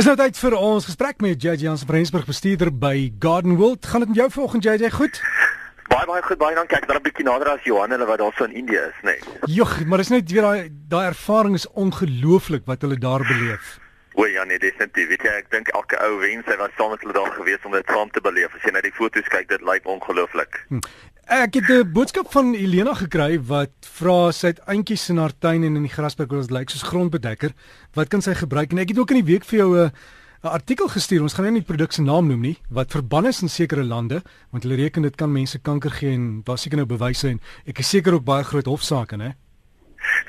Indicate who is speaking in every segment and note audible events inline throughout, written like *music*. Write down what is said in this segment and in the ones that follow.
Speaker 1: Is nou tyd vir ons gesprek met JJ Jansen van Rensburg bestuurder by Garden World. Gaan dit met jou vanoggend JJ goed?
Speaker 2: Baie baie goed, baie dankie. Ek daar 'n bietjie nader as Johan hulle wat daarso in Indië is, nê. Nee.
Speaker 1: Jogg, maar is net weer daai daai ervaring is ongelooflik wat hulle daar beleef.
Speaker 2: O ja, nee, definitief. Weet jy, ek dink elke ou wens hy was saam met hulle daar gewees om dit saam te beleef. As jy na die foto's kyk, dit lyk ongelooflik. Hm.
Speaker 1: Ek het 'n boodskap van Elena gekry wat vra sy het eintjies in haar tuin en in die grasperk wat lyk soos grondbedekker. Wat kan sy gebruik? En ek het ook in die week vir jou 'n 'n artikel gestuur. Ons gaan nie die produk se naam noem nie, wat verbann is in sekere lande, want hulle reken dit kan mense kanker gee en daar seker nou bewyse en ek is seker ook baie groot hofsaake, né?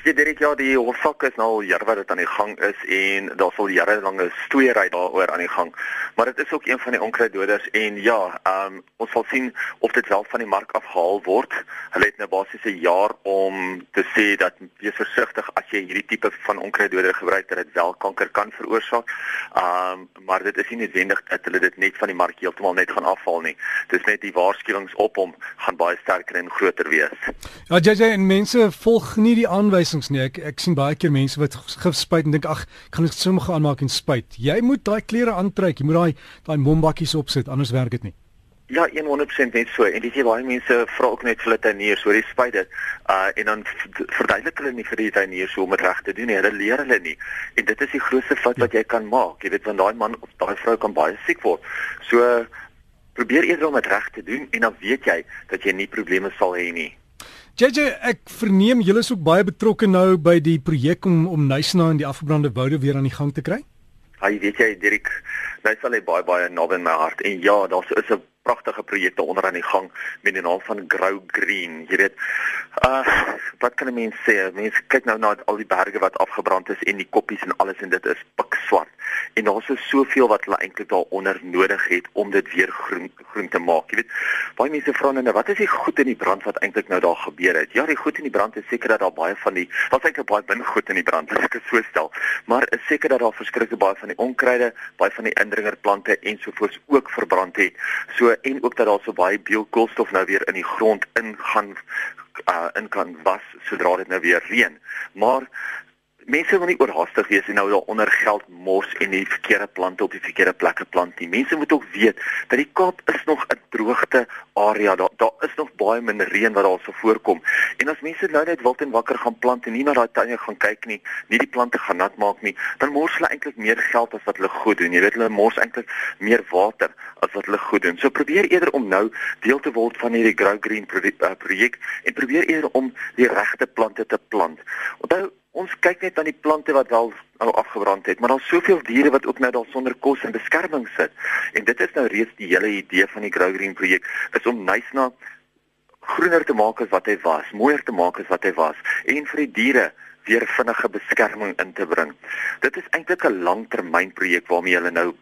Speaker 2: Ja, dit ja, die hofsaak is nou al jare wat dit aan die gang is en daar sal jarelange stoeiery daaroor aan die gang. Maar dit is ook een van die onkruiddoders en ja, ehm um, ons sal sien of dit wel van die mark afgehaal word. Hulle het nou basies 'n jaar om te sê dat wees versigtig as jy hierdie tipe van onkruiddoder gebruik dat dit wel kanker kan veroorsaak. Ehm um, maar dit is nie noodwendig dat hulle dit net van die mark heeltemal net gaan afhaal nie. Dis net die waarskuwings op hom gaan baie sterker en groter wees.
Speaker 1: Ja, JJ en mense volg nie die aanwysings nie. Ek ek sien baie keer mense wat gif spuit en dink ag, ek gaan dit sommer aanmaak en spuit. Jy moet daai klere aantrek. Jy moet daai daai mombakkies opsit, anders werk dit nie.
Speaker 2: Ja, 100% net so. En dis jy baie mense vra ook net vir hulle tuiniers oor die spuit dit. Uh en dan verduidelik hulle nie vir die tuiniers hoe om dit reg te doen nie. Hulle leer hulle nie. En dit is die grootste fout ja. wat jy kan maak. Jy weet want daai man of daai vrou kan baie siek word. So probeer eers om dit reg te doen en dan weet jy dat jy nie probleme sal hê nie.
Speaker 1: JJ, ek verneem julle is ook baie betrokke nou by die projek om om Nysna en die afgebrande woude weer aan die gang te kry.
Speaker 2: Ja, weet jy, Dirk, Nysna lê baie baie naby my hart en ja, daar is 'n pragtige projekte onder aan die gang met die naam van Grow Green. Jy weet, uh wat kan 'n mens sê? Mense kyk nou na al die berge wat afgebrand is en die koppies en alles en dit is pikswart. En daar's so soveel wat hulle eintlik daaronder nodig het om dit weer groen groen te maak. Jy weet, baie mense vra nou wat is die goed in die brand wat eintlik nou daar gebeur het? Ja, die goed in die brand is seker dat daar baie van die daar's eintlik baie min goed in die brand, as ek dit so stel. Maar is seker dat daar verskriklik baie van die onkruide, baie van die indringerplante ensovoorts ook verbrand het. So en ook dat daar so baie biokoolstof nou weer in die grond ingaan uh in kan was sodra dit nou weer reën. Maar mense wil nie oorhaastig wees en nou daaronder geld mors en die verkeerde plante op die verkeerde plekke plant nie. Mense moet ook weet dat die Kaap is nog 'n droogte area. Daar daar is nog baie min reën wat daar sou voorkom. En as mense nou net wild en wakker gaan plant en nie na daai tuine gaan kyk nie, nie die plante gaan nat maak nie, dan mors hulle eintlik meer geld as wat hulle goed doen. Jy weet hulle mors eintlik meer water as wat hulle goed doen. So probeer eerder om nou deel te word van hierdie Grow Green uh, projek en probeer eerder om die regte plante te plant. Onthou ons kyk net aan die plante wat al nou afgebrand het, maar daar's soveel diere wat ook nou daar sonder kos en beskerming sit. En dit is nou reeds die hele idee van die Grow Green projek, is om Nysna groener te maak as wat hy was, mooier te maak as wat hy was en vir die diere weer vinnige beskerming in te bring. Dit is eintlik 'n langtermynprojek waarmee hulle nou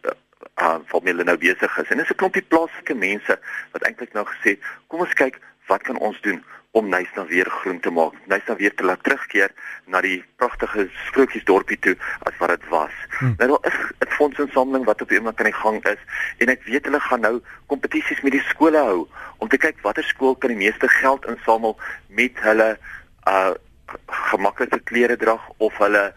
Speaker 2: uh waarmee hulle nou besig is. En dis 'n klompie plaaslike mense wat eintlik nou gesê, kom ons kyk wat kan ons doen om Nysna weer groen te maak. Nysna weer te laat terugkeer na die pragtige sprokiesdorpie toe as wat dit was. Hmm. Nou daar is 'n fondsinsameling wat op iemand aan die gang is en ek weet hulle gaan nou kompetisies met die skole hou om te kyk watter skool kan die meeste geld insamel met hulle uh gemaklike klere drag of hulle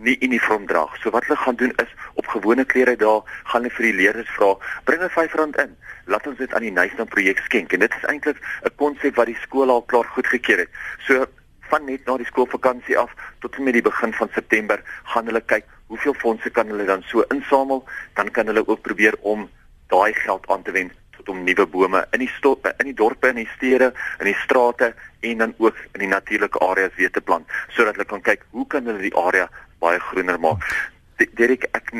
Speaker 2: nie uniform dra. So wat hulle gaan doen is op gewone klere daar gaan hulle vir die leerders vra, bring 'n R5 in. Laat ons dit aan die Nysna projek skenk. En dit is eintlik 'n konsep wat die skool al klaar goedgekeur het. So van net na die skoolvakansie af tot en met die begin van September gaan hulle kyk hoeveel fondse kan hulle dan so insamel, dan kan hulle ook probeer om daai geld aan te wend tot om nuwe bome in die stop, in die dorpe en die stede, in die strate en dan ook in die natuurlike areas weer te plant sodat hulle kan kyk hoe kan hulle die area baie groener maak. Derek, ek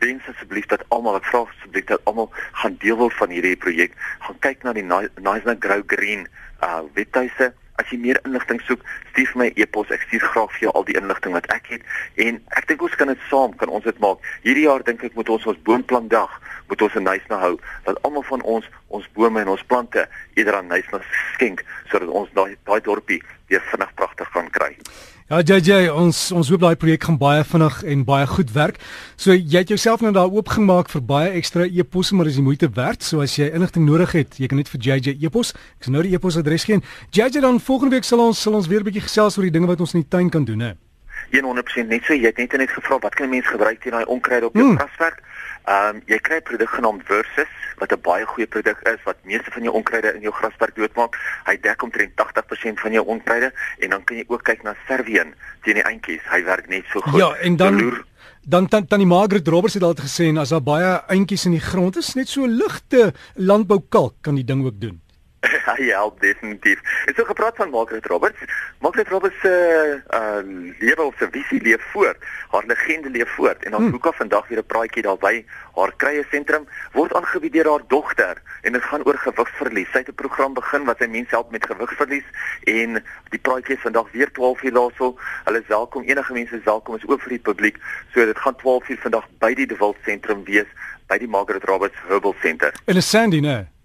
Speaker 2: wens asseblief dat almal, ek vra asseblief dat almal gaan deel word van hierdie projek. Gaan kyk na die Nice Grow Green uh webtuise. As jy meer inligting soek, stuur my e-pos. Ek stuur graag vir jou al die inligting wat ek het en ek dink ons kan dit saam kan ons dit maak. Hierdie jaar dink ek moet ons ons boomplandag moet ons 'n Nice hou dat almal van ons ons bome en ons plante eerder aan Nice skenk sodat ons daai daai dorpie weer vinnig pragtig kan kry.
Speaker 1: Ja JJ, ons ons hoop daai projek gaan baie vinnig en baie goed werk. So jy het jouself nou daar oopgemaak vir baie ekstra e-posse, maar dis die moeite werd. So as jy inligting nodig het, jy kan net vir JJ e-pos. Ek sal nou die e-pos adres gee. JJ dan volgende week sal ons sal ons weer 'n bietjie gesels oor die dinge wat ons in die tuin kan doen, hè.
Speaker 2: 100% net so. Jy het net net gevra wat kan 'n mens gebruik teen daai onkruid op jou mm. graswerk? Ehm um, jy kry 'n produk genaamd Versus wat 'n baie goeie produk is wat meeste van jou onkruide in jou grasperk doodmaak. Hy dek omtrent 80% van jou onkruide en dan kan jy ook kyk na Servien teen die eintjies. Hy werk net so goed.
Speaker 1: Ja, en dan Verloor, dan dan tannie Margaret Roberts het altyd gesê as daar baie eintjies in die grond is, net so ligte landboukalk kan die ding ook doen. *laughs*
Speaker 2: Hy help definitief. Ek so gepraat van Margaret Roberts. Margaret Roberts se uh, uh lewe of se visie leef voort. Haar legende leef voort en ons hmm. hoeka vandag weer 'n praatjie daarby. Haar krye sentrum word aangebied deur haar dogter en dit gaan oor gewigsverlies. Sy het 'n program begin wat sy mense help met gewigsverlies en die praatjie is vandag weer 12 uur daarso. Hulle is welkom. Enige mense is welkom. Is oop vir die publiek. So dit gaan 12 uur vandag by die De Walt sentrum wees by die Margaret Roberts Herbal Center.
Speaker 1: In 'n Sandy, né?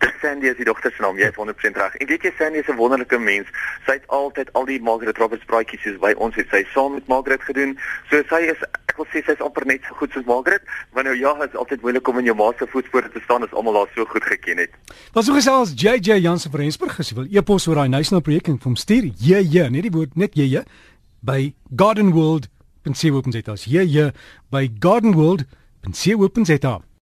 Speaker 2: Dis Sandy is die dogter se naam. Jy is 100% reg. En weet jy Sandy is 'n wonderlike mens. Sy het altyd al die Margaret Roberts praatjies soos by ons het sy saam met Margaret gedoen. So sy is ek wil sê sy is amper net so goed soos Margaret, want nou ja, dit is altyd moeilik om in jou ma se voetspore te staan as almal haar so goed geken het.
Speaker 1: Was so gesels JJ Jansen van Rensburg as jy wil e-pos oor daai national projek en vom stuur. JJ, net die woord net JJ by Garden World. Pensiewe open zeta. JJ by Garden